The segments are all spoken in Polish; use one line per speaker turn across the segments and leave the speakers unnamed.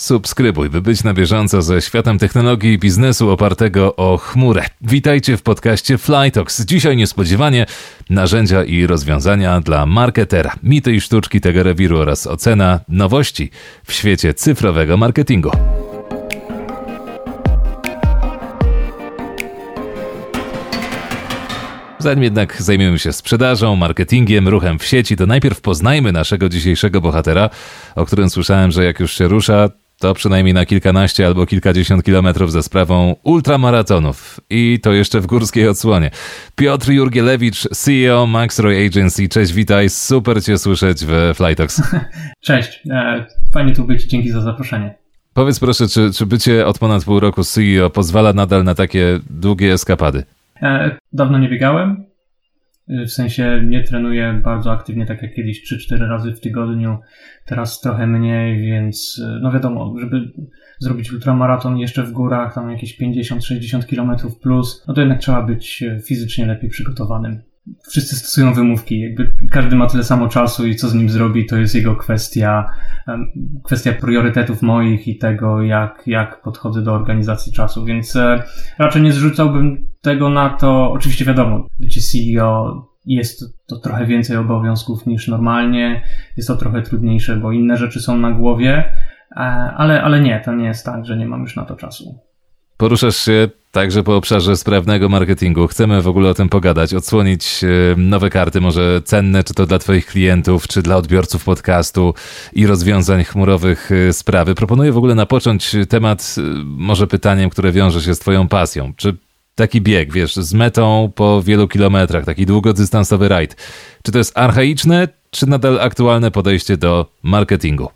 Subskrybuj, by być na bieżąco ze światem technologii i biznesu opartego o chmurę. Witajcie w podcaście Flytox. Dzisiaj niespodziewanie narzędzia i rozwiązania dla marketera, mity i sztuczki tego rewiru oraz ocena nowości w świecie cyfrowego marketingu. Zanim jednak zajmiemy się sprzedażą, marketingiem, ruchem w sieci, to najpierw poznajmy naszego dzisiejszego bohatera, o którym słyszałem, że jak już się rusza, to przynajmniej na kilkanaście albo kilkadziesiąt kilometrów ze sprawą ultramaratonów. I to jeszcze w górskiej odsłonie. Piotr Jurgielewicz, CEO Maxroy Agency. Cześć, witaj. Super Cię słyszeć w Flytox.
Cześć. E, fajnie tu być. Dzięki za zaproszenie.
Powiedz proszę, czy, czy bycie od ponad pół roku CEO pozwala nadal na takie długie eskapady?
E, dawno nie biegałem. E, w sensie nie trenuję bardzo aktywnie, tak jak kiedyś 3-4 razy w tygodniu. Teraz trochę mniej, więc e, no wiadomo, żeby zrobić ultramaraton jeszcze w górach, tam jakieś 50-60 km plus, no to jednak trzeba być fizycznie lepiej przygotowanym wszyscy stosują wymówki, jakby każdy ma tyle samo czasu i co z nim zrobi, to jest jego kwestia, kwestia priorytetów moich i tego, jak, jak podchodzę do organizacji czasu, więc e, raczej nie zrzucałbym tego na to, oczywiście wiadomo, bycie CEO jest to trochę więcej obowiązków niż normalnie, jest to trochę trudniejsze, bo inne rzeczy są na głowie, e, ale, ale nie, to nie jest tak, że nie mam już na to czasu.
Poruszasz się także po obszarze sprawnego marketingu. Chcemy w ogóle o tym pogadać, odsłonić e, nowe karty, może cenne, czy to dla Twoich klientów, czy dla odbiorców podcastu i rozwiązań chmurowych e, sprawy. Proponuję w ogóle napocząć temat, e, może pytaniem, które wiąże się z Twoją pasją. Czy taki bieg, wiesz, z metą po wielu kilometrach, taki długodystansowy rajd, czy to jest archaiczne, czy nadal aktualne podejście do marketingu?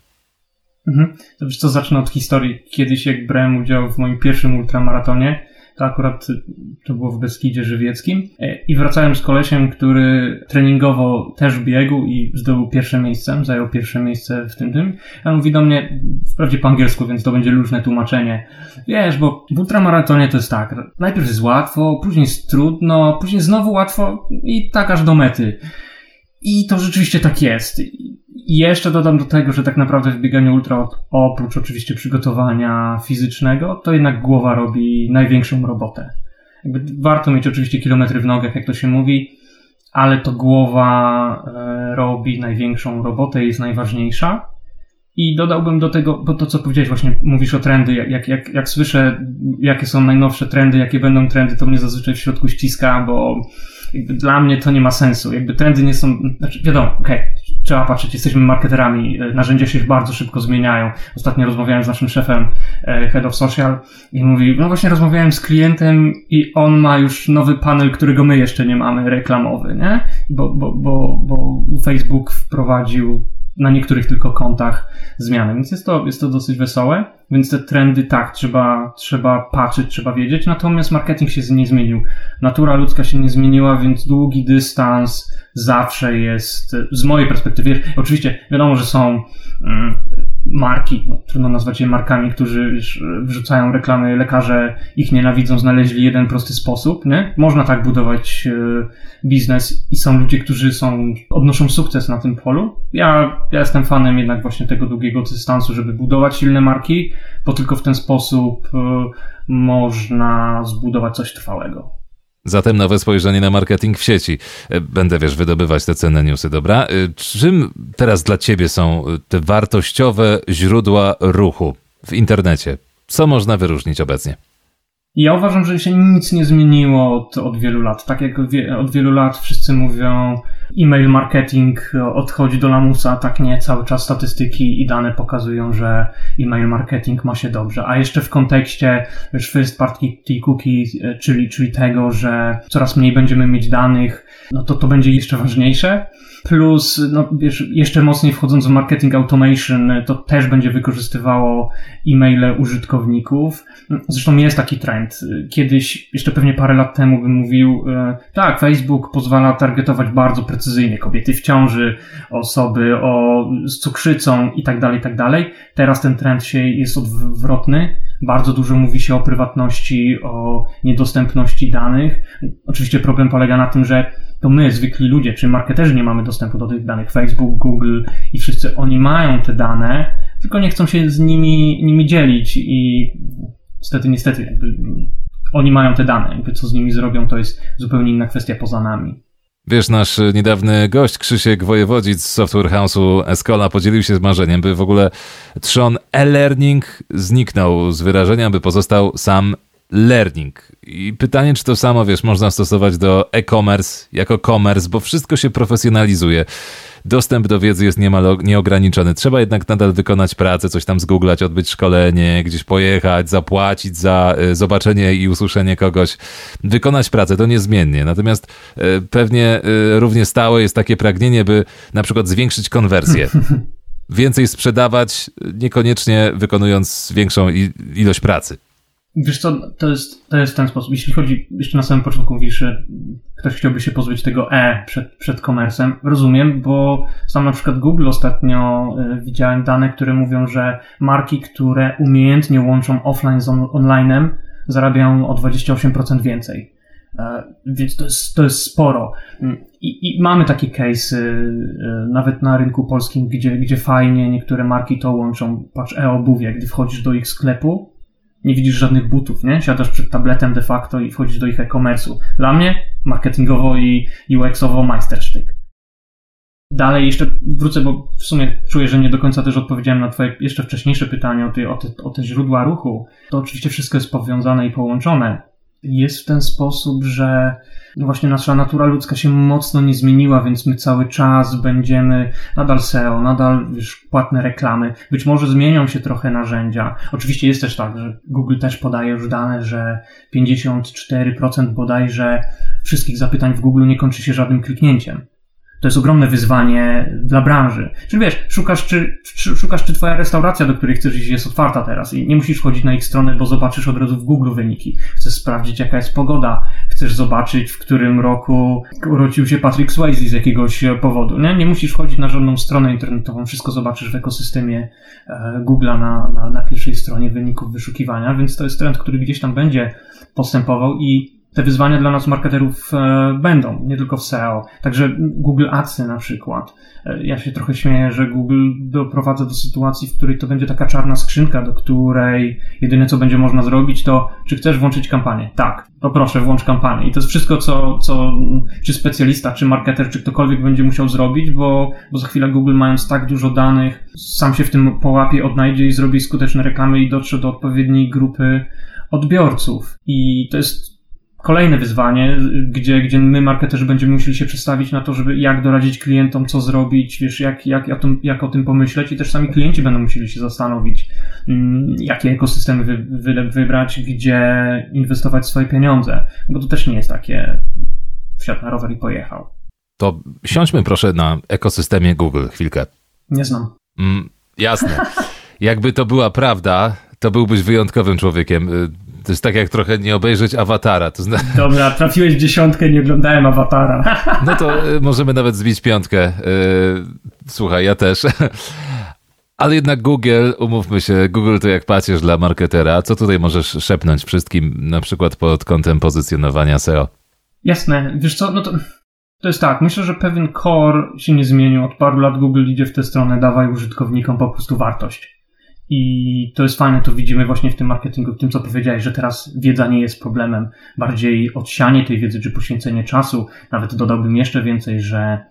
Mhm. To co, zacznę od historii. Kiedyś jak brałem udział w moim pierwszym ultramaratonie, to akurat to było w Beskidzie Żywieckim e, i wracałem z kolesiem, który treningowo też biegł i zdobył pierwsze miejsce, zajął pierwsze miejsce w tym tym. A on mówi do mnie, wprawdzie po angielsku, więc to będzie luźne tłumaczenie. Wiesz, bo w ultramaratonie to jest tak, najpierw jest łatwo, później jest trudno, później znowu łatwo i tak aż do mety. I to rzeczywiście tak jest. I jeszcze dodam do tego, że tak naprawdę w bieganiu ultra, oprócz oczywiście przygotowania fizycznego, to jednak głowa robi największą robotę. Jakby warto mieć oczywiście kilometry w nogach, jak to się mówi, ale to głowa e, robi największą robotę, jest najważniejsza. I dodałbym do tego, bo to co powiedziałeś właśnie, mówisz o trendy, jak, jak, jak słyszę, jakie są najnowsze trendy, jakie będą trendy, to mnie zazwyczaj w środku ściska, bo jakby dla mnie to nie ma sensu. Jakby trendy nie są, znaczy wiadomo, okej, okay, trzeba patrzeć, jesteśmy marketerami, e, narzędzia się bardzo szybko zmieniają. Ostatnio rozmawiałem z naszym szefem e, Head of Social i mówi, no właśnie rozmawiałem z klientem i on ma już nowy panel, którego my jeszcze nie mamy, reklamowy, nie? Bo, bo, bo, bo Facebook wprowadził na niektórych tylko kontach zmiany, więc jest to, jest to dosyć wesołe. Więc te trendy tak, trzeba, trzeba patrzeć, trzeba wiedzieć. Natomiast marketing się nie zmienił. Natura ludzka się nie zmieniła, więc długi dystans zawsze jest, z mojej perspektywy, oczywiście wiadomo, że są mm, marki, no, trudno nazwać je markami, którzy wrzucają reklamy, lekarze ich nienawidzą, znaleźli jeden prosty sposób, nie? Można tak budować e, biznes i są ludzie, którzy są, odnoszą sukces na tym polu. Ja, ja jestem fanem jednak właśnie tego długiego dystansu, żeby budować silne marki, bo tylko w ten sposób e, można zbudować coś trwałego.
Zatem nowe spojrzenie na marketing w sieci. E, będę, wiesz, wydobywać te cenne newsy, dobra? E, czym teraz dla ciebie są te wartościowe źródła ruchu w internecie? Co można wyróżnić obecnie?
Ja uważam, że się nic nie zmieniło od, od wielu lat. Tak jak wie, od wielu lat wszyscy mówią, e-mail marketing odchodzi do lamusa, tak nie, cały czas statystyki i dane pokazują, że e-mail marketing ma się dobrze. A jeszcze w kontekście wiesz, first party cookie, czyli, czyli tego, że coraz mniej będziemy mieć danych, no to to będzie jeszcze ważniejsze. Plus, no wiesz, jeszcze mocniej wchodząc w marketing automation, to też będzie wykorzystywało e-maile użytkowników. Zresztą jest taki trend. Kiedyś, jeszcze pewnie parę lat temu bym mówił, e, tak, Facebook pozwala targetować bardzo precyzyjnie kobiety w ciąży, osoby o, z cukrzycą i tak dalej, i tak dalej. Teraz ten trend się jest odwrotny. Bardzo dużo mówi się o prywatności, o niedostępności danych. Oczywiście problem polega na tym, że to my, zwykli ludzie, czy marketerzy nie mamy dostępu do tych danych. Facebook, Google i wszyscy oni mają te dane, tylko nie chcą się z nimi, nimi dzielić i niestety, niestety, jakby oni mają te dane, jakby co z nimi zrobią, to jest zupełnie inna kwestia poza nami.
Wiesz, nasz niedawny gość Krzysiek Wojewodzic z Software House'u Escola podzielił się z marzeniem, by w ogóle trzon e-learning zniknął z wyrażenia, by pozostał sam learning. I pytanie, czy to samo, wiesz, można stosować do e-commerce jako commerce, bo wszystko się profesjonalizuje dostęp do wiedzy jest niemal nieograniczony. Trzeba jednak nadal wykonać pracę, coś tam zgooglać, odbyć szkolenie, gdzieś pojechać, zapłacić za y, zobaczenie i usłyszenie kogoś. Wykonać pracę to niezmiennie. Natomiast y, pewnie y, równie stałe jest takie pragnienie, by na przykład zwiększyć konwersję. Więcej sprzedawać, niekoniecznie wykonując większą ilość pracy.
Wiesz co, to jest, to jest ten sposób. Jeśli chodzi, jeszcze na samym początku mówisz, ktoś chciałby się pozbyć tego E przed, przed komersem, rozumiem, bo sam na przykład Google ostatnio y, widziałem dane, które mówią, że marki, które umiejętnie łączą offline z on, zarabiają o 28% więcej. E, więc to jest, to jest sporo. I, I, mamy takie case'y, y, nawet na rynku polskim, gdzie, gdzie fajnie niektóre marki to łączą. Patrz, e-obuwie, gdy wchodzisz do ich sklepu, nie widzisz żadnych butów, nie? Siadasz przed tabletem de facto i wchodzisz do ich e-commerce'u. Dla mnie marketingowo i UX-owo majstersztyk. Dalej jeszcze wrócę, bo w sumie czuję, że nie do końca też odpowiedziałem na twoje jeszcze wcześniejsze pytanie o te, o te, o te źródła ruchu. To oczywiście wszystko jest powiązane i połączone jest w ten sposób, że no właśnie nasza natura ludzka się mocno nie zmieniła, więc my cały czas będziemy nadal SEO, nadal już płatne reklamy. Być może zmienią się trochę narzędzia. Oczywiście jest też tak, że Google też podaje już dane, że 54% bodajże wszystkich zapytań w Google nie kończy się żadnym kliknięciem. To jest ogromne wyzwanie dla branży. Czyli wiesz, szukasz czy, czy, szukasz, czy twoja restauracja, do której chcesz iść, jest otwarta teraz i nie musisz wchodzić na ich stronę, bo zobaczysz od razu w Google wyniki. Chcesz sprawdzić, jaka jest pogoda. Chcesz zobaczyć, w którym roku urodził się Patrick Swayze z jakiegoś powodu. Nie, nie musisz wchodzić na żadną stronę internetową. Wszystko zobaczysz w ekosystemie e, Google'a na, na, na pierwszej stronie wyników wyszukiwania, więc to jest trend, który gdzieś tam będzie postępował i te wyzwania dla nas marketerów e, będą, nie tylko w SEO. Także Google Adsy na przykład. E, ja się trochę śmieję, że Google doprowadza do sytuacji, w której to będzie taka czarna skrzynka, do której jedyne co będzie można zrobić to, czy chcesz włączyć kampanię? Tak, to proszę, włącz kampanię. I to jest wszystko, co, co czy specjalista, czy marketer, czy ktokolwiek będzie musiał zrobić, bo, bo za chwilę Google mając tak dużo danych, sam się w tym połapie, odnajdzie i zrobi skuteczne reklamy i dotrze do odpowiedniej grupy odbiorców. I to jest kolejne wyzwanie, gdzie, gdzie my, marketerzy, będziemy musieli się przestawić na to, żeby jak doradzić klientom, co zrobić, wiesz, jak, jak, jak, jak o tym pomyśleć i też sami klienci będą musieli się zastanowić, mm, jakie ekosystemy wy, wy, wybrać, gdzie inwestować swoje pieniądze, bo to też nie jest takie wsiadł na rower i pojechał.
To siądźmy proszę na ekosystemie Google chwilkę.
Nie znam.
Mm, jasne. Jakby to była prawda, to byłbyś wyjątkowym człowiekiem. Y, to jest tak jak trochę nie obejrzeć awatara. To zna...
Dobra, trafiłeś w dziesiątkę, nie oglądałem awatara.
No to y, możemy nawet zbić piątkę. Y, słuchaj, ja też. Ale jednak Google, umówmy się, Google to jak pacierz dla marketera. Co tutaj możesz szepnąć wszystkim, na przykład pod kątem pozycjonowania SEO?
Jasne, wiesz co, no to, to jest tak, myślę, że pewien core się nie zmienił. Od paru lat Google idzie w tę stronę, dawaj użytkownikom po prostu wartość. I to jest fajne, to widzimy właśnie w tym marketingu, w tym co powiedziałeś, że teraz wiedza nie jest problemem, bardziej odsianie tej wiedzy czy poświęcenie czasu. Nawet dodałbym jeszcze więcej, że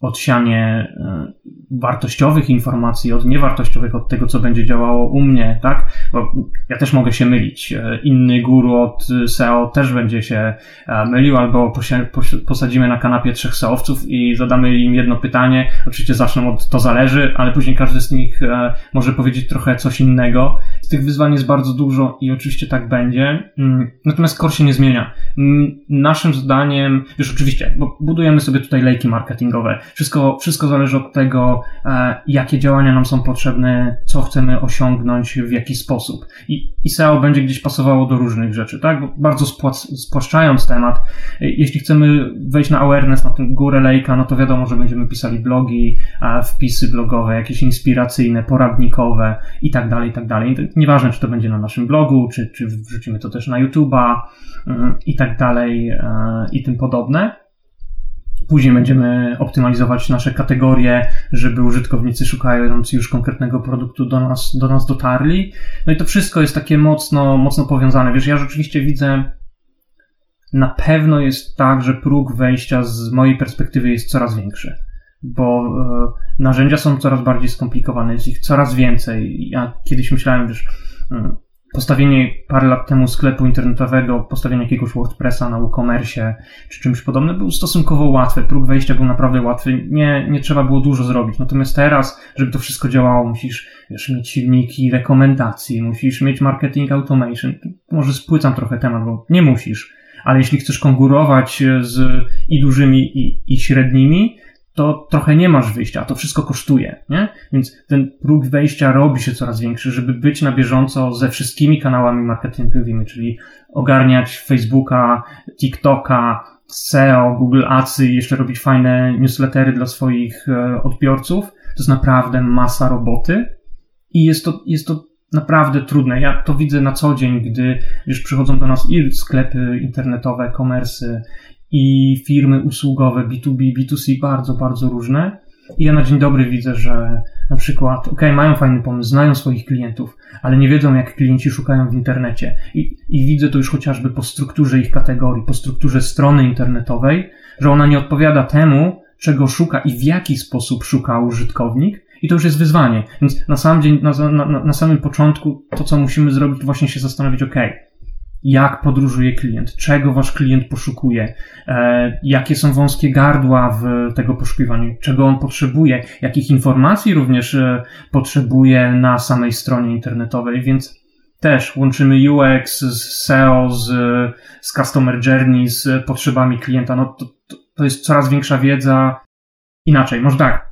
odsianie e, wartościowych informacji od niewartościowych, od tego, co będzie działało u mnie, tak? Bo ja też mogę się mylić. E, inny guru od SEO też będzie się e, mylił, albo posadzimy na kanapie trzech SEOwców i zadamy im jedno pytanie. Oczywiście zaczną od to zależy, ale później każdy z nich może powiedzieć trochę coś innego. Tych wyzwań jest bardzo dużo i oczywiście tak będzie. Mm, natomiast core się nie zmienia. Mm, naszym zdaniem, już oczywiście, bo budujemy sobie tutaj lejki marketingowe, wszystko, wszystko zależy od tego, e, jakie działania nam są potrzebne, co chcemy osiągnąć, w jaki sposób. I, i SEO będzie gdzieś pasowało do różnych rzeczy, tak? Bo bardzo spłaszczając temat, e, jeśli chcemy wejść na awareness, na tę górę lejka, no to wiadomo, że będziemy pisali blogi, wpisy blogowe, jakieś inspiracyjne, poradnikowe i tak dalej, i tak dalej. Nieważne, czy to będzie na naszym blogu, czy, czy wrzucimy to też na YouTube'a mm, i tak dalej e, i tym podobne. Później będziemy optymalizować nasze kategorie, żeby użytkownicy szukając już konkretnego produktu do nas, do nas dotarli. No i to wszystko jest takie mocno, mocno powiązane. Wiesz, ja rzeczywiście widzę, na pewno jest tak, że próg wejścia z mojej perspektywy jest coraz większy, bo e, narzędzia są coraz bardziej skomplikowane, jest ich coraz więcej. Ja kiedyś myślałem, wiesz, e, postawienie parę lat temu sklepu internetowego, postawienie jakiegoś WordPressa na WooCommerce czy czymś podobnym był stosunkowo łatwy. Próg wejścia był naprawdę łatwy. Nie, nie trzeba było dużo zrobić. Natomiast teraz, żeby to wszystko działało, musisz wiesz, mieć silniki rekomendacji, musisz mieć marketing automation. Może spłycam trochę temat, bo nie musisz. Ale jeśli chcesz konkurować z i dużymi, i, i średnimi, to trochę nie masz wyjścia, a to wszystko kosztuje, nie? Więc ten próg wejścia robi się coraz większy, żeby być na bieżąco ze wszystkimi kanałami marketingowymi, czyli ogarniać Facebooka, TikToka, SEO, Google Adsy i jeszcze robić fajne newslettery dla swoich e, odbiorców. To jest naprawdę masa roboty i jest to, jest to naprawdę trudne. Ja to widzę na co dzień, gdy już przychodzą do nas i sklepy internetowe, komersy, i firmy usługowe B2B, B2C bardzo, bardzo różne. I ja na dzień dobry widzę, że na przykład, ok, mają fajny pomysł, znają swoich klientów, ale nie wiedzą, jak klienci szukają w internecie. I, I widzę to już chociażby po strukturze ich kategorii, po strukturze strony internetowej, że ona nie odpowiada temu, czego szuka i w jaki sposób szuka użytkownik. I to już jest wyzwanie. Więc na, sam dzień, na, na, na samym początku to, co musimy zrobić, to właśnie się zastanowić, ok, jak podróżuje klient, czego wasz klient poszukuje, e, jakie są wąskie gardła w tego poszukiwaniu, czego on potrzebuje, jakich informacji również e, potrzebuje na samej stronie internetowej, więc też łączymy UX z SEO, z, z Customer Journey, z potrzebami klienta. No to, to, to jest coraz większa wiedza. Inaczej, może tak,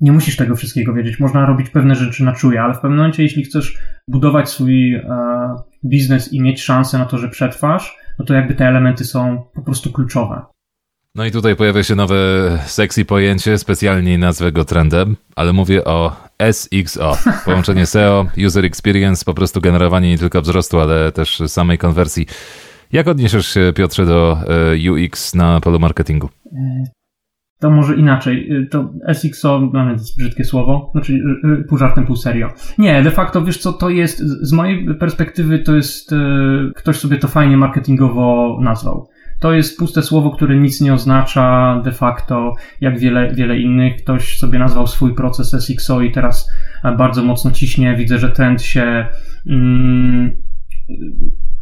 nie musisz tego wszystkiego wiedzieć. Można robić pewne rzeczy na czuje, ale w pewnym momencie, jeśli chcesz budować swój e, biznes i mieć szansę na to, że przetrwasz, no to jakby te elementy są po prostu kluczowe.
No i tutaj pojawia się nowe sexy pojęcie, specjalnie nazwę go trendem, ale mówię o SXO. Połączenie SEO, User Experience, po prostu generowanie nie tylko wzrostu, ale też samej konwersji. Jak odniesiesz się, Piotrze, do e, UX na polu marketingu? E,
to może inaczej. Y, to SXO, no to jest brzydkie słowo, znaczy y, y, pół żartem, pół serio. Nie, de facto wiesz co, to jest, z mojej perspektywy to jest, ktoś sobie to fajnie marketingowo nazwał. To jest puste słowo, które nic nie oznacza de facto, jak wiele, wiele innych. Ktoś sobie nazwał swój proces SXO i teraz bardzo mocno ciśnie. Widzę, że trend się, mm,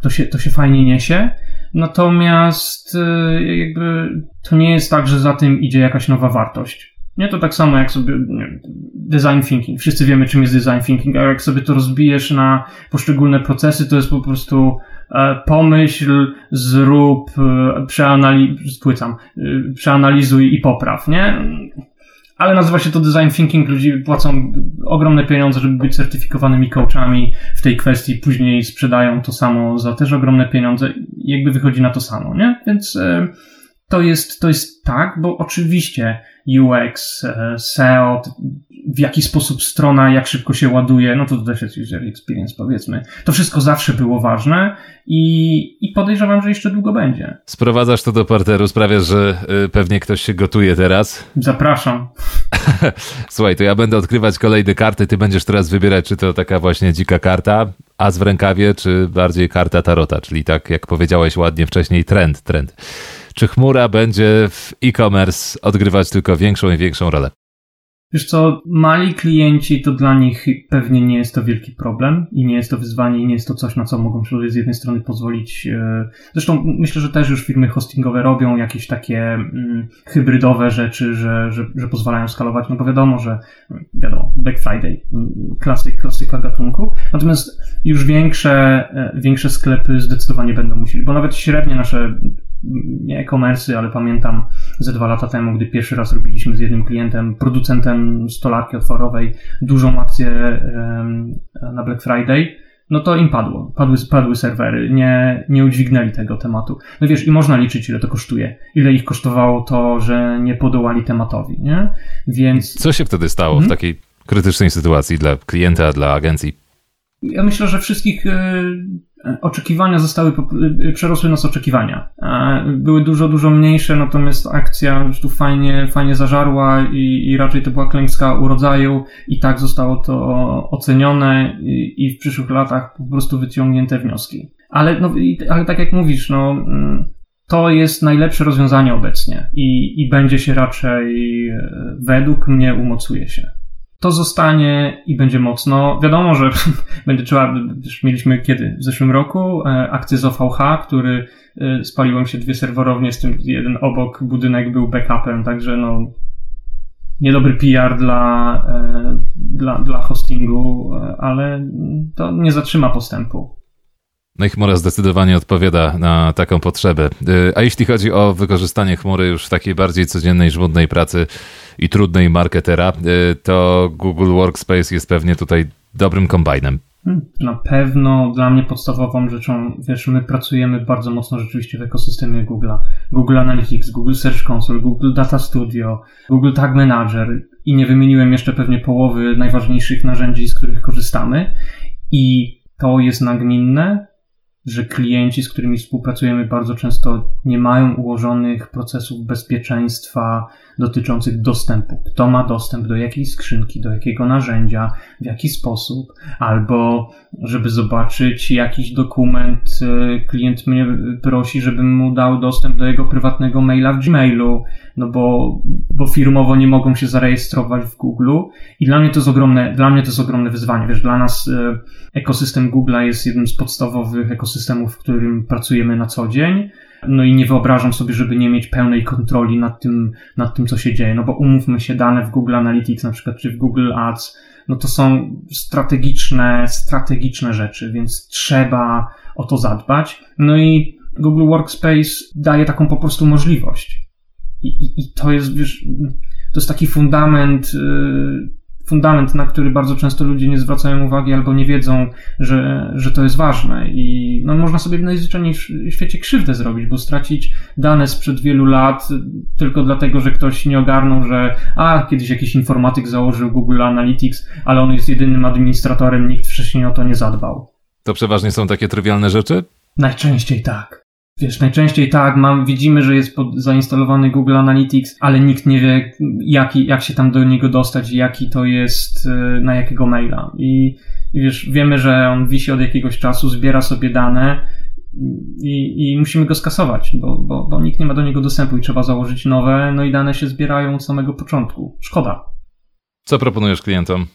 to się, to się fajnie niesie. Natomiast y, jakby to nie jest tak, że za tym idzie jakaś nowa wartość. Nie to tak samo jak sobie nie, design thinking. Wszyscy wiemy, czym jest design thinking, a jak sobie to rozbijesz na poszczególne procesy, to jest po prostu e, pomyśl, zrób, e, spłycam, e, przeanalizuj i popraw, nie? Ale nazywa się to design thinking. Ludzie płacą ogromne pieniądze, żeby być certyfikowanymi coachami w tej kwestii. Później sprzedają to samo za też ogromne pieniądze. Jakby wychodzi na to samo, nie? Więc e, to jest, to jest tak, bo oczywiście UX, e, SEO, w jaki sposób strona, jak szybko się ładuje, no to też jest user experience, powiedzmy. To wszystko zawsze było ważne i, i podejrzewam, że jeszcze długo będzie.
Sprowadzasz to do parteru, sprawiasz, że y, pewnie ktoś się gotuje teraz.
Zapraszam.
Słuchaj, to ja będę odkrywać kolejne karty, ty będziesz teraz wybierać, czy to taka właśnie dzika karta, as w rękawie, czy bardziej karta tarota, czyli tak jak powiedziałeś ładnie wcześniej, trend, trend. Czy chmura będzie w e-commerce odgrywać tylko większą i większą rolę?
Wiesz co, mali klienci to dla nich pewnie nie jest to wielki problem i nie jest to wyzwanie i nie jest to coś, na co mogą sobie z jednej strony pozwolić. E, zresztą myślę, że też już firmy hostingowe robią jakieś takie mm, hybrydowe rzeczy, że, że, że pozwalają skalować, no bo wiadomo, że wiadomo, Black Friday, mm, klasyk, klasyka gatunku. Natomiast już większe, e, większe sklepy zdecydowanie będą musieli, bo nawet średnie nasze nie e-commerce, ale pamiętam ze dwa lata temu, gdy pierwszy raz robiliśmy z jednym klientem, producentem stolarki otworowej, dużą akcję na Black Friday, no to im padło. Padły, padły serwery, nie, nie udźwignęli tego tematu. No wiesz, i można liczyć, ile to kosztuje. Ile ich kosztowało to, że nie podołali tematowi, nie? Więc...
Co się wtedy stało hmm? w mhm. takiej krytycznej sytuacji dla klienta, dla agencji?
Ja myślę, że wszystkich oczekiwania zostały, przerosły nas oczekiwania. Były dużo, dużo mniejsze, natomiast akcja tu fajnie, fajnie zażarła i, i raczej to była klęska urodzaju i tak zostało to ocenione i, i w przyszłych latach po prostu wyciągnięte wnioski. Ale, no, ale tak jak mówisz, no, mm, to jest najlepsze rozwiązanie obecnie i, i będzie się raczej, e, według mnie, umocuje się. To zostanie i będzie mocno. Wiadomo, że będzie trzeba, już mieliśmy kiedy? W zeszłym roku e, akcję z OVH, który e, spaliło się dwie serwerownie, z tym jeden obok budynek był backupem, także no niedobry PR dla, dla, dla hostingu, ale to nie zatrzyma postępu.
No i chmura zdecydowanie odpowiada na taką potrzebę. A jeśli chodzi o wykorzystanie chmury już w takiej bardziej codziennej, żmudnej pracy i trudnej marketera, y, to Google Workspace jest pewnie tutaj dobrym kombajnem.
Hmm, na pewno dla mnie podstawową rzeczą, wiesz, my pracujemy bardzo mocno rzeczywiście w ekosystemie Google'a. Google Analytics, Google Search Console, Google Data Studio, Google Tag Manager i nie wymieniłem jeszcze pewnie połowy najważniejszych narzędzi, z których korzystamy. I to jest nagminne, że klienci, z którymi współpracujemy, bardzo często nie mają ułożonych procesów bezpieczeństwa dotyczących dostępu. Kto ma dostęp do jakiej skrzynki, do jakiego narzędzia, w jaki sposób, albo żeby zobaczyć jakiś dokument, y, klient mnie prosi, żebym mu dał dostęp do jego prywatnego maila w Gmailu, no bo, bo firmowo nie mogą się zarejestrować w Google. I dla mnie to jest ogromne, dla mnie to jest ogromne wyzwanie. Wiesz, dla nas y, ekosystem Google'a jest jednym z podstawowych ekosystemów, w którym pracujemy na co dzień. No i nie wyobrażam sobie, żeby nie mieć pełnej kontroli nad tym, nad tym, co się dzieje. No bo umówmy się, dane w Google Analytics na przykład, czy w Google Ads, no to są strategiczne, strategiczne rzeczy, więc trzeba o to zadbać. No i Google Workspace daje taką po prostu możliwość. I, i, i to jest, wiesz, to jest taki fundament, yy, fundament, na który bardzo często ludzie nie zwracają uwagi albo nie wiedzą, że, że to jest ważne. I no, można sobie w najzwyczajniej w świecie krzywdę zrobić, bo stracić dane sprzed wielu lat tylko dlatego, że ktoś nie ogarnął, że a, kiedyś jakiś informatyk założył Google Analytics, ale on jest jedynym administratorem, nikt wcześniej o to nie zadbał.
To przeważnie są takie trywialne rzeczy?
Najczęściej tak. Wiesz, najczęściej tak, mam, widzimy, że jest pod, zainstalowany Google Analytics, ale nikt nie wie, jaki, jak się tam do niego dostać, jaki to jest, y, na jakiego maila. I, I wiesz, wiemy, że on wisi od jakiegoś czasu, zbiera sobie dane i, i musimy go skasować, bo, bo, bo nikt nie ma do niego dostępu i trzeba założyć nowe, no i dane się zbierają od samego początku. Szkoda.
Co proponujesz klientom?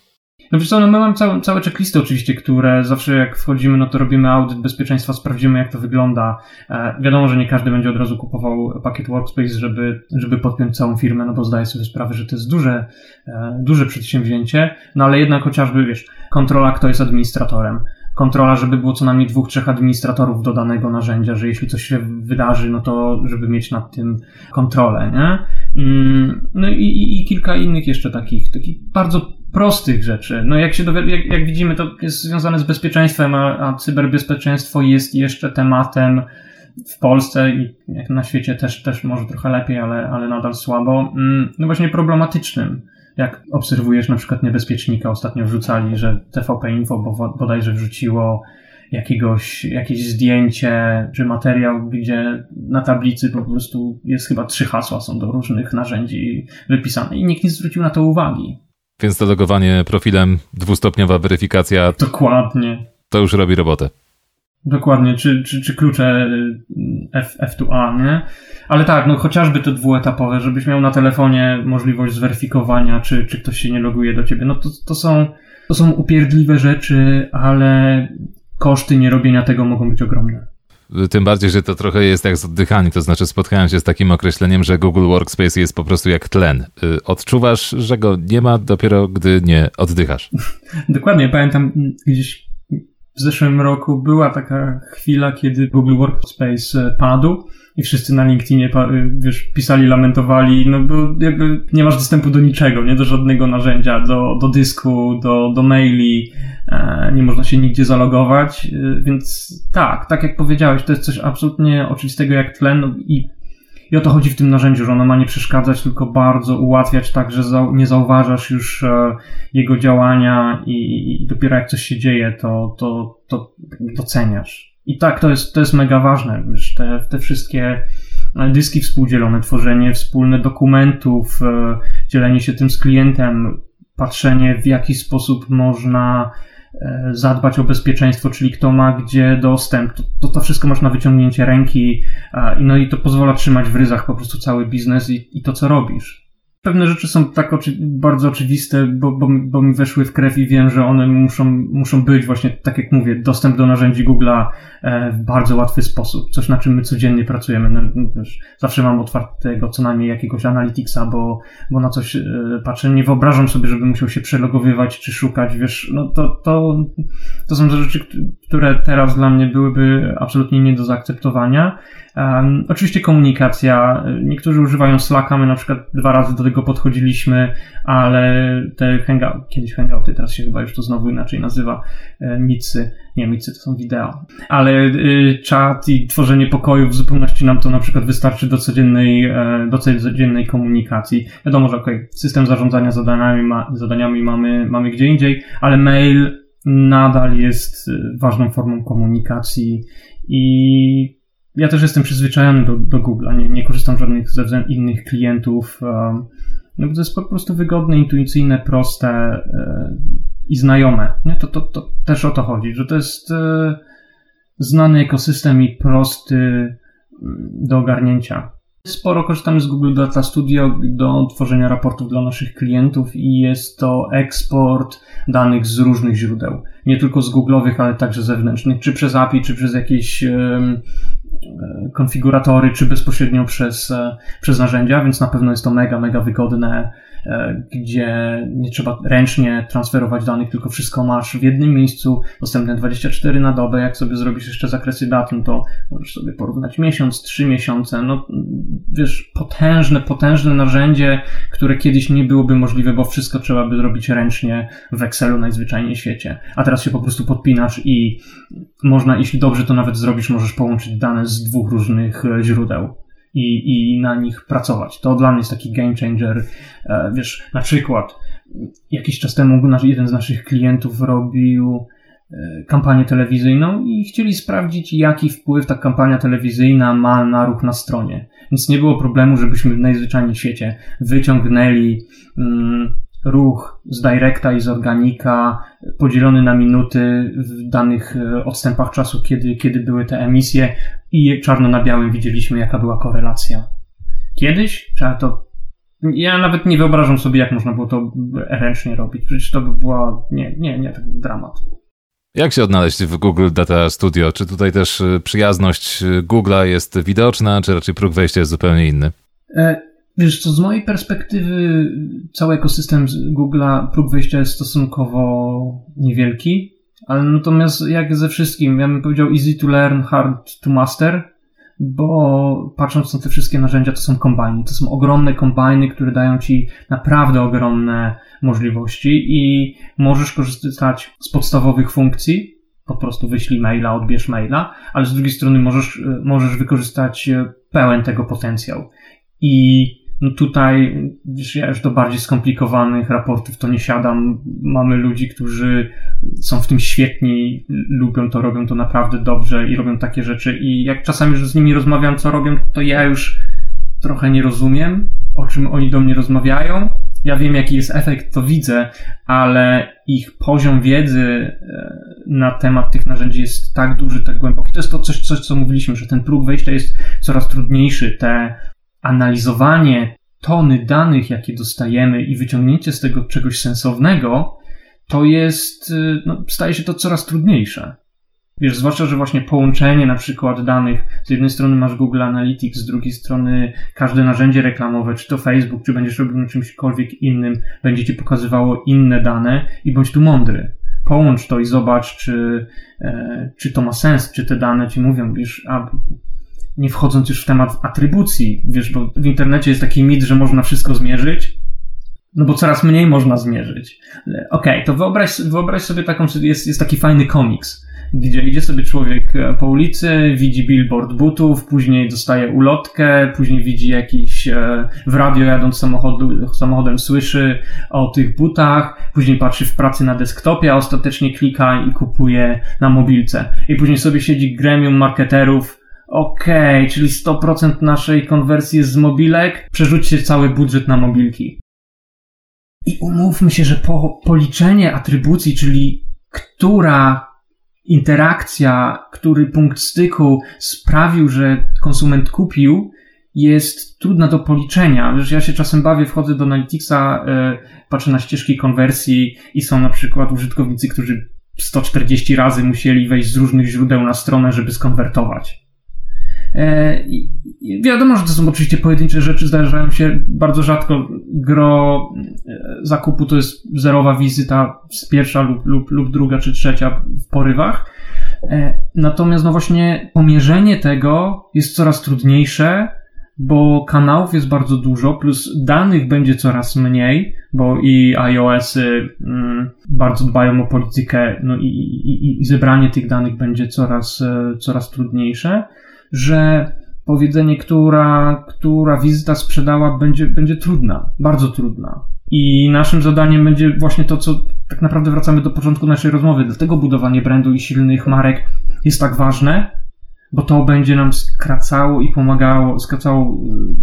No wiesz co, no my mamy całe, całe checklisty oczywiście, które zawsze jak wchodzimy, no to robimy audyt bezpieczeństwa, sprawdzimy jak to wygląda. E, wiadomo, że nie każdy będzie od razu kupował pakiet Workspace, żeby, żeby podpiąć całą firmę, no bo zdaje sobie sprawę, że to jest duże, e, duże przedsięwzięcie, no ale jednak chociażby, wiesz, kontrola kto jest administratorem, kontrola, żeby było co najmniej dwóch, trzech administratorów do danego narzędzia, że jeśli coś się wydarzy, no to żeby mieć nad tym kontrolę, nie? Mm, no i, i, i kilka innych jeszcze takich, takich bardzo prostych rzeczy. No jak się jak, jak widzimy, to jest związane z bezpieczeństwem, a, a cyberbezpieczeństwo jest jeszcze tematem w Polsce i jak na świecie też, też może trochę lepiej, ale, ale nadal słabo, mm, no właśnie problematycznym. Jak obserwujesz na przykład niebezpiecznika, ostatnio wrzucali, że TVP Info bo bodajże wrzuciło jakiegoś, jakieś zdjęcie czy materiał, gdzie na tablicy po prostu jest chyba trzy hasła są do różnych narzędzi wypisane i nikt nie zwrócił na to uwagi.
Więc to logowanie profilem, dwustopniowa weryfikacja.
Dokładnie.
To już robi robotę.
Dokładnie, czy, czy, czy klucze y, F, F2A, nie? Ale tak, no chociażby to dwuetapowe, żebyś miał na telefonie możliwość zweryfikowania, czy, czy ktoś się nie loguje do ciebie. No to, to, są, to są upierdliwe rzeczy, ale koszty nierobienia tego mogą być ogromne.
Tym bardziej, że to trochę jest jak z oddychaniem, to znaczy spotkałem się z takim określeniem, że Google Workspace jest po prostu jak tlen. Y, odczuwasz, że go nie ma dopiero gdy nie oddychasz.
Dokładnie, pamiętam gdzieś w zeszłym roku była taka chwila, kiedy Google Workspace e, padł i wszyscy na LinkedInie, e, wiesz, pisali, lamentowali, no bo jakby nie masz dostępu do niczego, nie? Do żadnego narzędzia, do, do dysku, do, do maili, e, nie można się nigdzie zalogować, więc tak, tak jak powiedziałeś, to jest coś absolutnie oczywistego jak tlen no i I o to chodzi w tym narzędziu, że ono ma nie przeszkadzać, tylko bardzo ułatwiać tak, że nie zauważasz już e, jego działania i, dopiero jak coś się dzieje, to, to, to doceniasz. I tak, to jest, to jest mega ważne. Wiesz, te, te wszystkie dyski współdzielone, tworzenie wspólnych dokumentów, e, dzielenie się tym z klientem, patrzenie w jaki sposób można zadbać o bezpieczeństwo, czyli kto ma gdzie dostęp, to, to, to wszystko masz na wyciągnięcie ręki, no i to pozwala trzymać w ryzach po prostu cały biznes i, i to, co robisz pewne rzeczy są tak oczy bardzo oczywiste, bo, bo, bo mi weszły w krew i wiem, że one muszą, muszą być właśnie, tak jak mówię, dostęp do narzędzi Google'a e, w bardzo łatwy sposób. Coś, na czym my codziennie pracujemy. No, zawsze mam otwartego co najmniej jakiegoś analyticsa, bo, bo na coś e, patrzę. Nie wyobrażam sobie, żeby musiał się przelogowywać czy szukać, wiesz, no to, to, to są rzeczy, które teraz dla mnie byłyby absolutnie nie do zaakceptowania. Um, oczywiście komunikacja. Niektórzy używają Slacka, my na przykład dwa razy do tego podchodziliśmy, ale te hangout, kiedyś hangouty, teraz się chyba już to znowu inaczej nazywa, e, micy. Nie, micy to są wideo. Ale y, czat i tworzenie pokoju w zupełności nam to na przykład wystarczy do codziennej, e, do codziennej komunikacji. Wiadomo, że okay, system zarządzania zadaniami, ma, zadaniami mamy, mamy gdzie indziej, ale mail nadal jest ważną formą komunikacji i ja też jestem przyzwyczajony do, do Google'a, nie, nie korzystam żadnych ze innych klientów. Um, no bo to jest po prostu wygodne, intuicyjne, proste e, i znajome. Nie? To, to, to też o to chodzi, że to jest znany ekosystem i prosty do ogarnięcia. Sporo korzystamy z Google Data Studio do tworzenia raportów dla naszych klientów i jest to eksport danych z różnych źródeł. Nie tylko z Google'owych, ale także zewnętrznych, czy przez API, czy przez jakieś konfiguratory, czy bezpośrednio przez, e, przez narzędzia, więc na pewno jest to mega, mega wygodne E, gdzie nie trzeba ręcznie transferować danych, tylko wszystko masz w jednym miejscu, dostępne 24 na dobę. Jak sobie zrobisz jeszcze zakresy dat, no to możesz sobie porównać miesiąc, trzy miesiące. No wiesz, potężne, potężne narzędzie, które kiedyś nie byłoby możliwe, bo wszystko trzeba by zrobić ręcznie w Excelu najzwyczajniej w świecie. A teraz się po prostu podpinasz i można, jeśli dobrze to nawet zrobisz, możesz połączyć dane z dwóch różnych e, źródeł i, i na nich pracować. To dla mnie jest taki game changer. E, wiesz, na przykład jakiś czas temu nasz, jeden z naszych klientów robił e, kampanię telewizyjną i chcieli sprawdzić, jaki wpływ ta kampania telewizyjna ma na ruch na stronie. Więc nie było problemu, żebyśmy w najzwyczajniej w świecie wyciągnęli mm, ruch z Directa i z Organika podzielony na minuty w danych e, odstępach czasu, kiedy, kiedy były te emisje i czarno na białym widzieliśmy, jaka była korelacja. Kiedyś trzeba to. Ja nawet nie wyobrażam sobie, jak można było to ręcznie robić. Przecież to by była. Nie, nie, nie, taki dramat.
Jak się odnaleźć w Google Data Studio? Czy tutaj też e, przyjazność e, Google'a jest widoczna, czy raczej próg wejścia jest zupełnie inny?
Wiesz co, z mojej perspektywy cały ekosystem Google'a, próg wyjścia jest stosunkowo niewielki, ale natomiast jak ze wszystkim, ja bym powiedział easy to learn, hard to master, bo patrząc na te wszystkie narzędzia, to są kombajny. To są ogromne kombajny, które dają ci naprawdę ogromne możliwości i możesz korzystać z podstawowych funkcji, po prostu wyślij maila, odbierz maila, ale z drugiej strony możesz, możesz wykorzystać pełen tego potencjał. I tutaj, wiesz, ja już do bardziej skomplikowanych raportów to nie siadam. Mamy ludzi, którzy są w tym świetni, lubią to, robią to naprawdę dobrze i robią takie rzeczy. I jak czasami już z nimi rozmawiam, co robią, to ja już trochę nie rozumiem, o czym oni do mnie rozmawiają. Ja wiem, jaki jest efekt, to widzę, ale ich poziom wiedzy e, na temat tych narzędzi jest tak duży, tak głęboki. To jest to coś, coś co mówiliśmy, że ten próg wejścia jest coraz trudniejszy. Te analizowanie tony danych, jakie dostajemy i wyciągnięcie z tego czegoś sensownego, to jest, y, no, staje się to coraz trudniejsze. Wiesz, zwłaszcza, że właśnie połączenie na przykład danych, z jednej strony masz Google Analytics, z drugiej strony każde narzędzie reklamowe, czy to Facebook, czy będziesz robił na czymśkolwiek innym, będzie ci pokazywało inne dane i bądź tu mądry. Połącz to i zobacz, czy, e, czy to ma sens, czy te dane ci mówią, wiesz, a nie wchodząc już w temat atrybucji, wiesz, bo w internecie jest taki mit, że można wszystko zmierzyć, no bo coraz mniej można zmierzyć. Okej, okay, to wyobraź, wyobraź sobie taką, jest, jest taki fajny komiks, gdzie idzie sobie człowiek e, po ulicy, widzi billboard butów, później dostaje ulotkę, później widzi jakiś e, w radio jadąc samochodu, samochodem słyszy o tych butach, później patrzy w pracy na desktopie, a ostatecznie klika i kupuje na mobilce. I później sobie siedzi gremium marketerów, Okej, okay, czyli 100% naszej konwersji jest z mobilek, przerzućcie cały budżet na mobilki. I umówmy się, że po policzenie atrybucji, czyli która interakcja, który punkt styku sprawił, że konsument kupił, jest trudna do policzenia. Wiesz, ja się czasem bawię, wchodzę do Analyticsa, yy, patrzę na ścieżki konwersji i są na przykład użytkownicy, którzy 140 razy musieli wejść z różnych źródeł na stronę, żeby skonwertować. E, wiadomo, że to są oczywiście pojedyncze rzeczy, zdarzają się bardzo rzadko. Gro e, zakupu to jest zerowa wizyta pierwsza lub, lub, lub druga czy trzecia w porywach. E, natomiast no właśnie pomierzenie tego jest coraz trudniejsze, bo kanałów jest bardzo dużo, plus danych będzie coraz mniej, bo i iOS-y mm, bardzo dbają o politykę, no i, i, i zebranie tych danych będzie coraz, coraz trudniejsze że powiedzenie, która, która wizyta sprzedała, będzie, będzie trudna, bardzo trudna. I naszym zadaniem będzie właśnie to, co tak naprawdę wracamy do początku naszej rozmowy. Dlatego budowanie brandu i silnych marek jest tak ważne, bo to będzie nam skracało i pomagało, skracało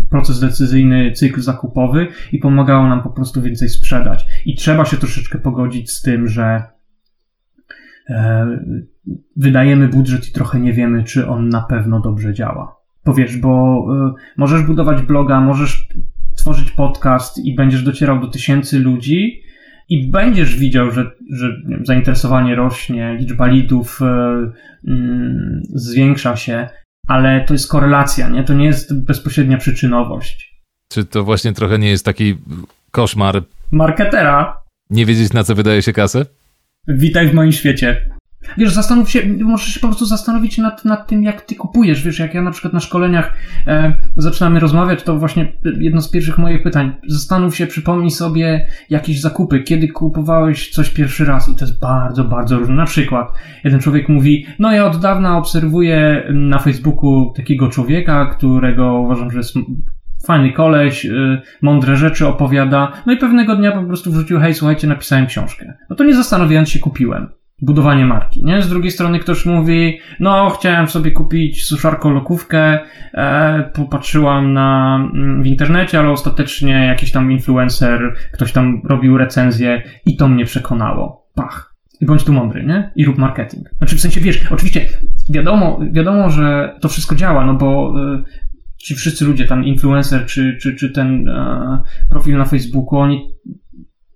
y, proces decyzyjny, cykl zakupowy i pomagało nam po prostu więcej sprzedać. I trzeba się troszeczkę pogodzić z tym, że e, wydajemy budżet i trochę nie wiemy, czy on na pewno dobrze działa. Powiesz, bo y, możesz budować bloga, możesz tworzyć podcast i będziesz docierał do tysięcy ludzi i będziesz widział, że, że wiem, zainteresowanie rośnie, liczba lidów y, y, zwiększa się, ale to jest korelacja, nie? To nie jest bezpośrednia przyczynowość.
Czy to właśnie trochę nie jest taki koszmar
marketera?
Nie wiedzieć, na co wydaje się kasę?
Witaj w moim świecie. Wiesz, zastanów się, możesz się po prostu zastanowić nad, nad tym, jak ty kupujesz. Wiesz, jak ja na przykład na szkoleniach e, zaczynamy rozmawiać, to właśnie jedno z pierwszych moich pytań. Zastanów się, przypomnij sobie jakieś zakupy, kiedy kupowałeś coś pierwszy raz i to jest bardzo, bardzo różne. Na przykład jeden człowiek mówi, no ja od dawna obserwuję na Facebooku takiego człowieka, którego uważam, że jest fajny koleś, yy, mądre rzeczy opowiada, no i pewnego dnia po prostu wrzucił, hej, słuchajcie, napisałem książkę. No to nie zastanawiając się kupiłem budowanie marki, nie? Z drugiej strony ktoś mówi, no chciałem sobie kupić suszarko-lokówkę, e, popatrzyłam na, mm, w internecie, ale ostatecznie jakiś tam influencer, ktoś tam robił recenzję i to mnie przekonało. Pach. I bądź tu mądry, nie? I rób marketing. Znaczy w sensie, wiesz, oczywiście wiadomo, wiadomo, że to wszystko działa, no bo y, ci wszyscy ludzie, tam influencer czy, czy, czy ten e, profil na Facebooku, oni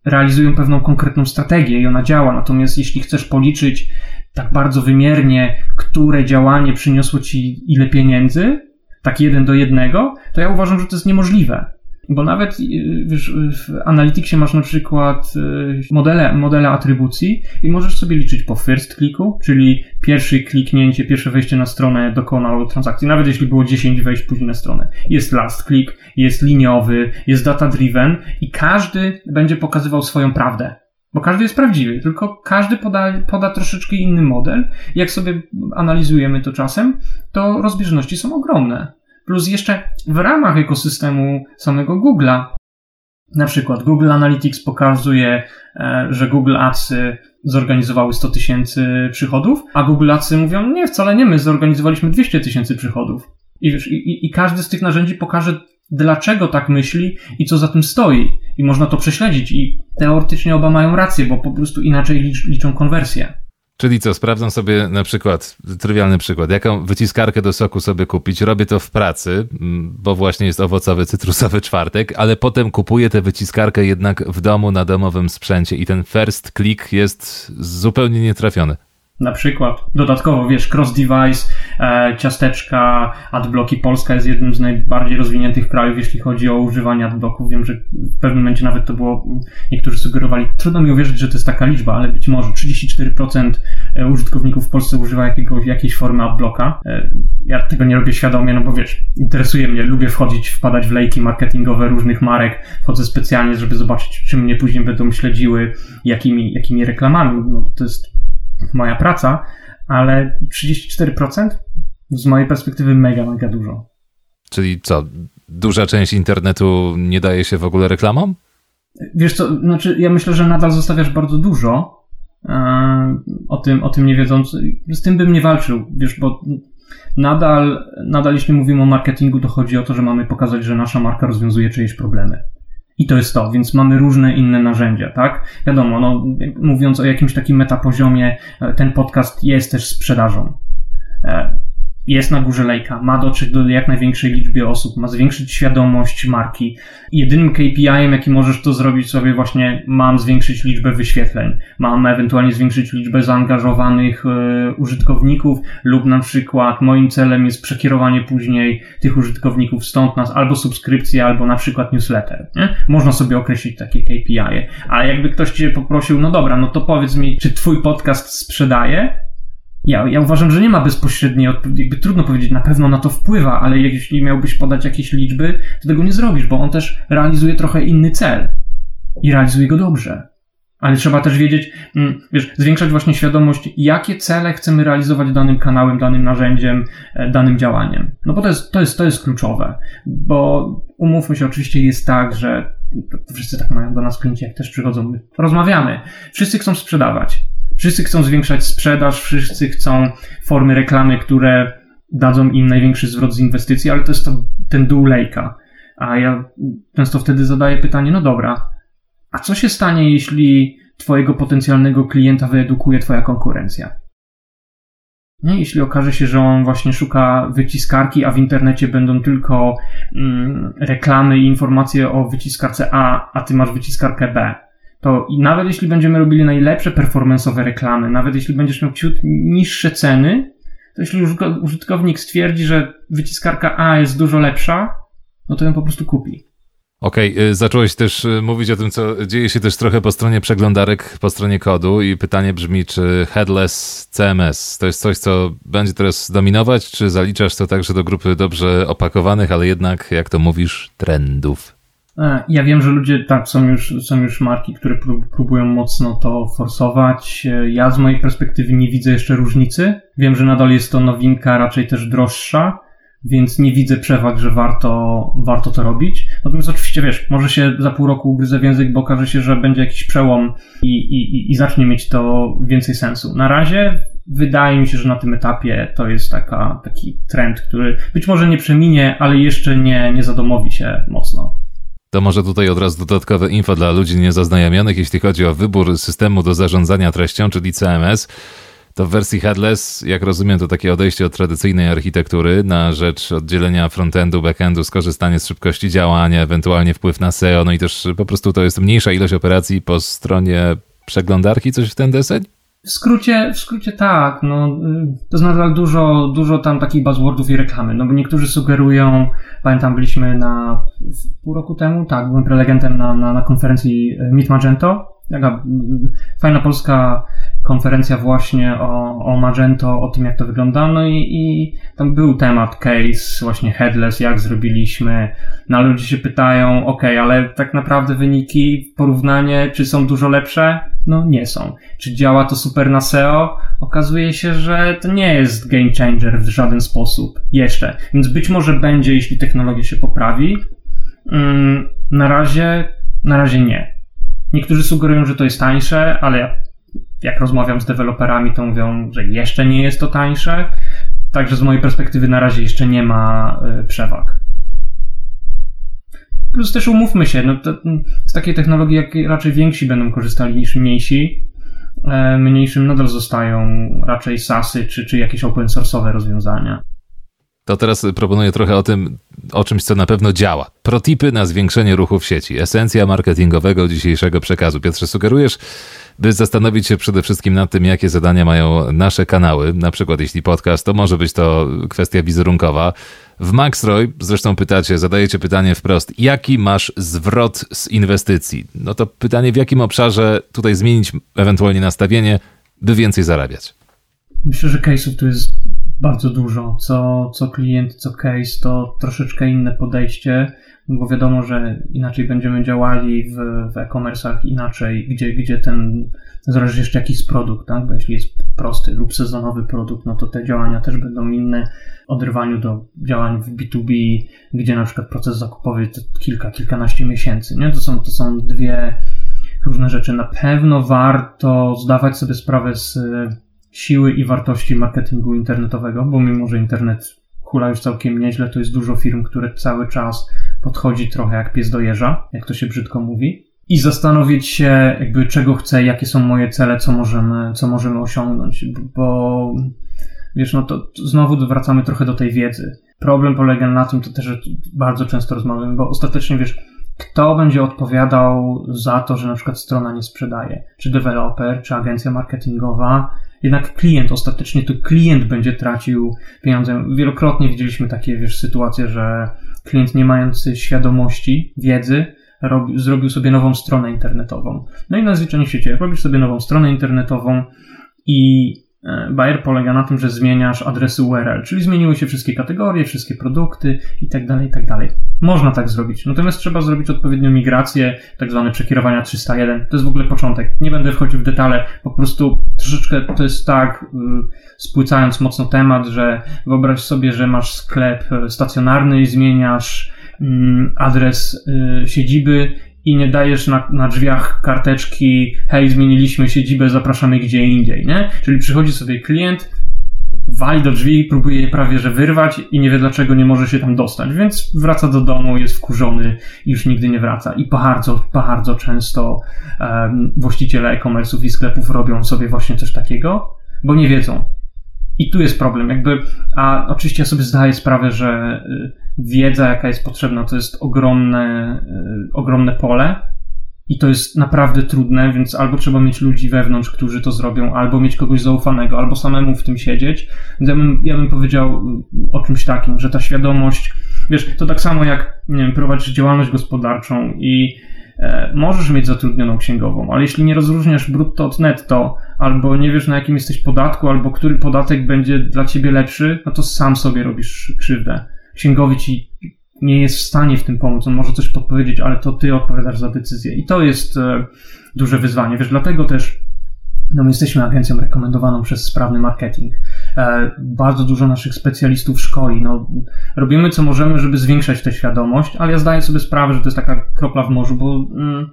realizują pewną konkretną strategię i ona działa. Natomiast jeśli chcesz policzyć tak bardzo wymiernie, które działanie przyniosło ci ile pieniędzy, tak jeden do jednego, to ja uważam, że to jest niemożliwe. Bo nawet y, wiesz, w Analyticsie masz na przykład y, modele, modele atrybucji i możesz sobie liczyć po first clicku, czyli pierwsze kliknięcie, pierwsze wejście na stronę dokonało transakcji, nawet jeśli było 10 wejść później na stronę. Jest last click, jest liniowy, jest data driven i każdy będzie pokazywał swoją prawdę. Bo każdy jest prawdziwy, tylko każdy poda, poda troszeczkę inny model. Jak sobie analizujemy to czasem, to rozbieżności są ogromne. Plus jeszcze w ramach ekosystemu samego Google'a, na przykład Google Analytics pokazuje, e, że Google Adsy zorganizowały 100 tysięcy przychodów, a Google Adsy mówią, nie, wcale nie, my zorganizowaliśmy 200 tysięcy przychodów. I, wiesz, i, I każdy z tych narzędzi pokaże, dlaczego tak myśli i co za tym stoi. I można to prześledzić i teoretycznie oba mają rację, bo po prostu inaczej licz, liczą konwersję.
Czyli co, sprawdzam sobie na przykład, trywialny przykład, jaką wyciskarkę do soku sobie kupić, robię to w pracy, mm, bo właśnie jest owocowy, cytrusowy czwartek, ale potem kupuję tę wyciskarkę jednak w domu na domowym sprzęcie i ten first click jest zupełnie nietrafiony.
Na przykład. Dodatkowo, wiesz, cross-device, e, ciasteczka, adblocki. Polska jest jednym z najbardziej rozwiniętych krajów, jeśli chodzi o używanie adblocków. Wiem, że w pewnym momencie nawet to było, niektórzy sugerowali, trudno mi uwierzyć, że to jest taka liczba, ale być może 34% e, użytkowników w Polsce używa jakiegoś, jakiejś formy adblocka. E, ja tego nie robię świadomie, no bo wiesz, interesuje mnie, lubię wchodzić, wpadać w lejki marketingowe różnych marek. Wchodzę specjalnie, żeby zobaczyć, czy mnie później będą śledziły, jakimi, jakimi reklamami. No, to jest moja praca, ale 34% z mojej perspektywy mega, mega dużo.
Czyli co, duża część internetu nie daje się w ogóle reklamom?
Wiesz co, znaczy ja myślę, że nadal zostawiasz bardzo dużo, e, o tym, o tym nie wiedząc. Z tym bym nie walczył, wiesz, bo nadal, nadal jeśli mówimy o marketingu, to chodzi o to, że mamy pokazać, że nasza marka rozwiązuje czyjeś problemy. I to jest to, więc mamy różne inne narzędzia, tak? Wiadomo, no, mówiąc o jakimś takim metapoziomie, e, ten podcast jest też sprzedażą. Jest na górze lejka, ma dotrzeć do jak największej liczby osób, ma zwiększyć świadomość marki. Jedynym KPI-em, jaki możesz to zrobić sobie właśnie, mam zwiększyć liczbę wyświetleń, mam ewentualnie zwiększyć liczbę zaangażowanych e, użytkowników lub na przykład moim celem jest przekierowanie później tych użytkowników stąd nas albo subskrypcję, albo na przykład newsletter. Nie? Można sobie określić takie KPI. -e. A jakby ktoś cię poprosił, no dobra, no to powiedz mi, czy twój podcast sprzedaje? Ja, ja uważam, że nie ma bezpośredniej odpowiedzi. Jakby trudno powiedzieć, na pewno na to wpływa, ale jeśli miałbyś podać jakieś liczby, to tego nie zrobisz, bo on też realizuje trochę inny cel i realizuje go dobrze. Ale trzeba też wiedzieć, mm, wiesz, zwiększać właśnie świadomość, jakie cele chcemy realizować danym kanałem, danym narzędziem, e, danym działaniem. No bo to jest, to jest, to jest kluczowe. Bo umówmy się, oczywiście jest tak, że wszyscy tak mają do nas klienci, jak też przychodzą, rozmawiamy. Wszyscy chcą sprzedawać. Wszyscy chcą zwiększać sprzedaż, wszyscy chcą formy reklamy, które dadzą im największy zwrot z inwestycji, ale to jest to, ten dół lejka. A ja często wtedy zadaję pytanie, no dobra, a co się stanie, jeśli twojego potencjalnego klienta wyedukuje twoja konkurencja? Nie, jeśli okaże się, że on właśnie szuka wyciskarki, a w internecie będą tylko mm, reklamy i informacje o wyciskarce A, a ty masz wyciskarkę B to i nawet jeśli będziemy robili najlepsze performance'owe reklamy, nawet jeśli będziesz miał ciut niższe ceny, to jeśli użytkownik stwierdzi, że wyciskarka A jest dużo lepsza, no to ją po prostu kupi.
Okej, okay, zacząłeś też y, mówić o tym, co dzieje się też trochę po stronie przeglądarek, po stronie kodu i pytanie brzmi, czy headless CMS to jest coś, co będzie teraz dominować, czy zaliczasz to także do grupy dobrze opakowanych, ale jednak, jak to mówisz, trendów?
E, ja wiem, że ludzie, tak, są już, są już marki, które próbują mocno to forsować. E, ja z mojej perspektywy nie widzę jeszcze różnicy. Wiem, że nadal jest to nowinka, raczej też droższa, więc nie widzę przewag, że warto, warto to robić. Natomiast oczywiście, wiesz, może się za pół roku ugryzę w język, bo okaże się, że będzie jakiś przełom i, i, i zacznie mieć to więcej sensu. Na razie wydaje mi się, że na tym etapie to jest taka, taki trend, który być może nie przeminie, ale jeszcze nie, nie zadomowi się mocno.
To może tutaj od razu dodatkowe info dla ludzi niezaznajomionych, jeśli chodzi o wybór systemu do zarządzania treścią, czyli CMS. To w wersji headless, jak rozumiem, to takie odejście od tradycyjnej architektury na rzecz oddzielenia frontendu, backendu, skorzystanie z szybkości działania, ewentualnie wpływ na SEO, no i też po prostu to jest mniejsza ilość operacji po stronie przeglądarki, coś w ten deseń?
W skrócie, w skrócie tak, no, y, to jest nadal dużo, dużo tam takich buzzwordów i reklamy, no bo niektórzy sugerują, pamiętam byliśmy na, pół roku temu, tak, byłem prelegentem na, na, na konferencji Meet Magento, taka y, fajna polska konferencja właśnie o, o Magento, o tym jak to wygląda, no i, i tam był temat, case, właśnie headless, jak zrobiliśmy, no ludzie się pytają, ok, ale tak naprawdę wyniki, porównanie, czy są dużo lepsze? No nie są. Czy działa to super na SEO? Okazuje się, że to nie jest game changer w żaden sposób. Jeszcze. Więc być może będzie, jeśli technologia się poprawi. Mm, na razie, na razie nie. Niektórzy sugerują, że to jest tańsze, ale jak rozmawiam z deweloperami, to mówią, że jeszcze nie jest to tańsze. Także z mojej perspektywy na razie jeszcze nie ma y, przewag. Plus też umówmy się, no to, z takiej technologii jak raczej więksi będą korzystali niż mniejsi. E, mniejszym nadal zostają raczej SASy czy, czy jakieś open source'owe rozwiązania.
To teraz proponuję trochę o tym, o czymś, co na pewno działa. Protipy na zwiększenie ruchu w sieci. Esencja marketingowego dzisiejszego przekazu. Piotrze, sugerujesz, by zastanowić się przede wszystkim nad tym, jakie zadania mają nasze kanały. Na przykład, jeśli podcast, to może być to kwestia wizerunkowa. W Maxroy zresztą pytacie, zadajecie pytanie wprost, jaki masz zwrot z inwestycji? No to pytanie, w jakim obszarze tutaj zmienić ewentualnie nastawienie, by więcej zarabiać?
Myślę, że case'ów tu jest bardzo dużo. Co, co klient, co case, to troszeczkę inne podejście, bo wiadomo, że inaczej będziemy działali w, w e-commerce'ach, inaczej, gdzie, gdzie ten, zależy jeszcze jaki jest produkt, tak? Bo jeśli jest prosty lub sezonowy produkt, no to te działania też będą inne. Oderwaniu do działań w B2B, gdzie na przykład proces zakupowy to kilka, kilkanaście miesięcy, nie? To są, to są dwie różne rzeczy. Na pewno warto zdawać sobie sprawę z siły i wartości marketingu internetowego, bo mimo, że internet hula już całkiem nieźle, to jest dużo firm, które cały czas podchodzi trochę jak pies do jeża, jak to się brzydko mówi. I zastanowić się, jakby czego chcę, jakie są moje cele, co możemy, co możemy osiągnąć, bo wiesz, no to znowu wracamy trochę do tej wiedzy. Problem polega na tym, to też bardzo często rozmawiamy, bo ostatecznie wiesz, kto będzie odpowiadał za to, że na przykład strona nie sprzedaje? Czy deweloper, czy agencja marketingowa? Jednak klient, ostatecznie to klient będzie tracił pieniądze. Wielokrotnie widzieliśmy takie, wiesz, sytuacje, że klient nie mający świadomości, wiedzy, robi, zrobił sobie nową stronę internetową. No i na zwyczajnie świecie robisz sobie nową stronę internetową i Bayer polega na tym, że zmieniasz adresy URL, czyli zmieniły się wszystkie kategorie, wszystkie produkty itd., tak itd. Tak Można tak zrobić. Natomiast trzeba zrobić odpowiednią migrację, tak zwane przekierowania 301. To jest w ogóle początek. Nie będę wchodził w detale, po prostu troszeczkę to jest tak, y, spłycając mocno temat, że wyobraź sobie, że masz sklep e, stacjonarny i zmieniasz mm, adres y, siedziby i nie dajesz na, na drzwiach karteczki, hej, zmieniliśmy siedzibę, zapraszamy gdzie indziej, nie? Czyli przychodzi sobie klient, wali do drzwi, próbuje je prawie że wyrwać i nie wie dlaczego nie może się tam dostać, więc wraca do domu, jest wkurzony i już nigdy nie wraca. I bardzo, bardzo często um, właściciele e-commerce'ów i sklepów robią sobie właśnie coś takiego, bo nie wiedzą. I tu jest problem, jakby, a oczywiście ja sobie zdaję sprawę, że y, wiedza, jaka jest potrzebna, to jest ogromne, y, ogromne pole i to jest naprawdę trudne, więc albo trzeba mieć ludzi wewnątrz, którzy to zrobią, albo mieć kogoś zaufanego, albo samemu w tym siedzieć. Ja bym, ja bym powiedział o czymś takim, że ta świadomość, wiesz, to tak samo jak, nie wiem, prowadzisz działalność gospodarczą i e, możesz mieć zatrudnioną księgową, ale jeśli nie rozróżniasz brutto od netto, albo nie wiesz na jakim jesteś podatku, albo który podatek będzie dla ciebie lepszy, no to sam sobie robisz krzywdę księgowy ci nie jest w stanie w tym pomóc, on może coś podpowiedzieć, ale to ty odpowiadasz za decyzję. I to jest e, duże wyzwanie. Wiesz, dlatego też no my jesteśmy agencją rekomendowaną przez sprawny marketing. E, bardzo dużo naszych specjalistów szkoli. No, robimy co możemy, żeby zwiększać tę świadomość, ale ja zdaję sobie sprawę, że to jest taka kropla w morzu, bo mm,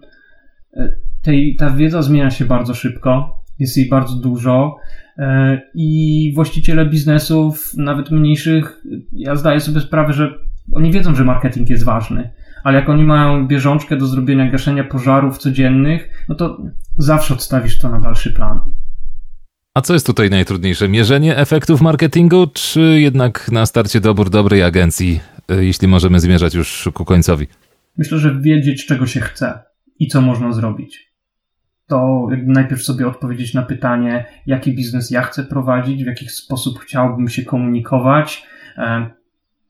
e, tej, ta wiedza zmienia się bardzo szybko, jest jej bardzo dużo E, I właściciele biznesów, nawet mniejszych, ja zdaję sobie sprawę, że oni wiedzą, że marketing jest ważny, ale jak oni mają bieżączkę do zrobienia gaszenia pożarów codziennych, no to zawsze odstawisz to na dalszy plan.
A co jest tutaj najtrudniejsze? Mierzenie efektów marketingu, czy jednak na starcie dobór dobrej agencji, e, jeśli możemy zmierzać już ku końcowi?
Myślę, że wiedzieć, czego się chce i co można zrobić to najpierw sobie odpowiedzieć na pytanie, jaki biznes ja chcę prowadzić, w jaki sposób chciałbym się komunikować, e,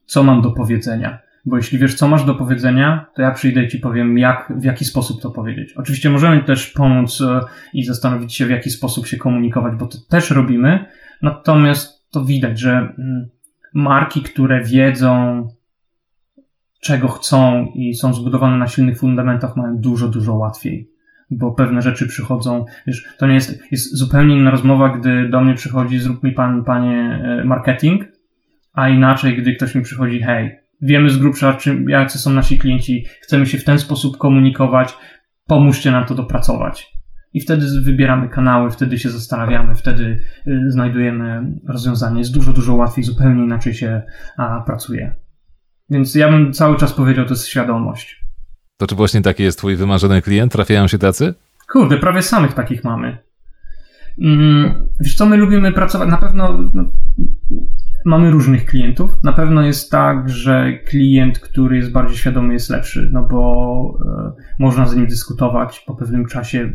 co mam do powiedzenia. Bo jeśli wiesz, co masz do powiedzenia, to ja przyjdę i ci powiem, jak, w jaki sposób to powiedzieć. Oczywiście możemy też pomóc e, i zastanowić się, w jaki sposób się komunikować, bo to też robimy. Natomiast to widać, że mm, marki, które wiedzą, czego chcą i są zbudowane na silnych fundamentach, mają dużo, dużo łatwiej bo pewne rzeczy przychodzą, wiesz, to nie jest, jest zupełnie inna rozmowa, gdy do mnie przychodzi, zrób mi pan, panie, e, marketing, a inaczej, gdy ktoś mi przychodzi, hej, wiemy z grubsza, czym, jacy są nasi klienci, chcemy się w ten sposób komunikować, pomóżcie nam to dopracować. I wtedy wybieramy kanały, wtedy się zastanawiamy, wtedy y, znajdujemy rozwiązanie. Jest dużo, dużo łatwiej, zupełnie inaczej się a, pracuje. Więc ja bym cały czas powiedział, to jest świadomość.
To czy właśnie taki jest twój wymarzony klient? Trafiają się tacy?
Kurde, prawie samych takich mamy. Mm, wiesz co, my lubimy pracować, na pewno no, mamy różnych klientów. Na pewno jest tak, że klient, który jest bardziej świadomy jest lepszy, no bo e, można z nim dyskutować po pewnym czasie,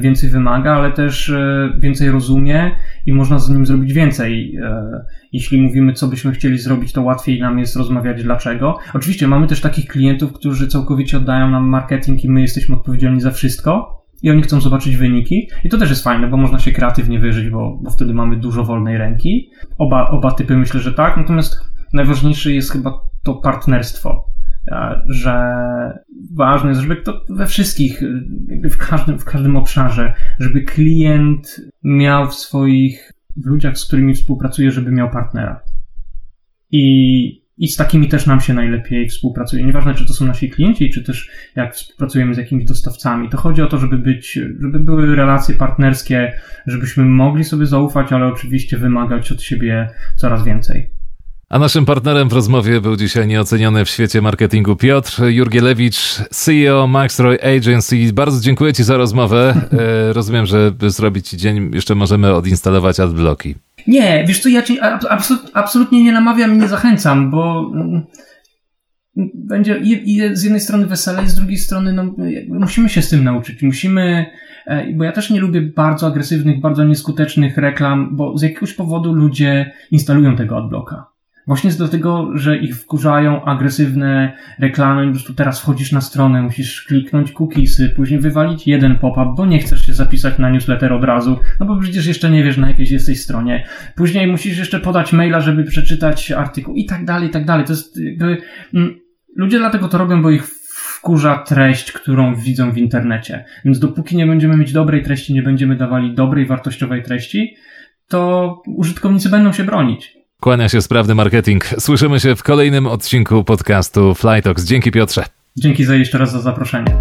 więcej wymaga, ale też e, więcej rozumie i można z nim zrobić więcej. E, jeśli mówimy, co byśmy chcieli zrobić, to łatwiej nam jest rozmawiać dlaczego. Oczywiście mamy też takich klientów, którzy całkowicie oddają nam marketing i my jesteśmy odpowiedzialni za wszystko. i oni chcą zobaczyć wyniki. I to też jest fajne, bo można się kreatywnie wyżyć, bo, bo wtedy mamy dużo wolnej ręki. Oba, oba typy myślę, że tak. Natomiast najważniejsze jest chyba to partnerstwo, e, że ważne jest, żeby to we wszystkich, w każdym, w każdym obszarze, żeby klient miał w swoich w ludziach, z którymi współpracuje, żeby miał partnera. I, I z takimi też nam się najlepiej współpracuje. Nieważne, czy to są nasi klienci, czy też jak współpracujemy z jakimiś dostawcami. To chodzi o to, żeby być, żeby były relacje partnerskie, żebyśmy mogli sobie zaufać, ale oczywiście wymagać od siebie coraz więcej.
A naszym partnerem w rozmowie był dzisiaj nieoceniony w świecie marketingu Piotr Jurgielewicz, CEO Maxroy Agency. Bardzo dziękuję Ci za rozmowę. E, rozumiem, że zrobić Ci dzień jeszcze możemy odinstalować adblocki.
Nie, wiesz co, ja absolutnie nie namawiam i nie zachęcam, bo mm, będzie i, z jednej strony wesele, i z drugiej strony no, musimy się z tym nauczyć. Musimy, e, bo ja też nie lubię bardzo agresywnych, bardzo nieskutecznych reklam, bo z jakiegoś powodu ludzie instalują tego adblocka. Właśnie dlatego, że ich wkurzają agresywne reklamy, po prostu teraz wchodzisz na stronę, musisz kliknąć cookiesy, później wywalić jeden pop-up, bo nie chcesz się zapisać na newsletter od razu, no bo przecież jeszcze nie wiesz na jakiej jesteś stronie. Później musisz jeszcze podać maila, żeby przeczytać artykuł i tak dalej, i tak dalej. To jest jakby... Mm, ludzie dlatego to robią, bo ich wkurza treść, którą widzą w internecie. Więc dopóki nie będziemy mieć dobrej treści, nie będziemy dawali dobrej, wartościowej treści, to użytkownicy będą się bronić.
Kłania się sprawny marketing. Słyszymy się w kolejnym odcinku podcastu Flytox. Dzięki Piotrze.
Dzięki za jeszcze raz za zaproszenie.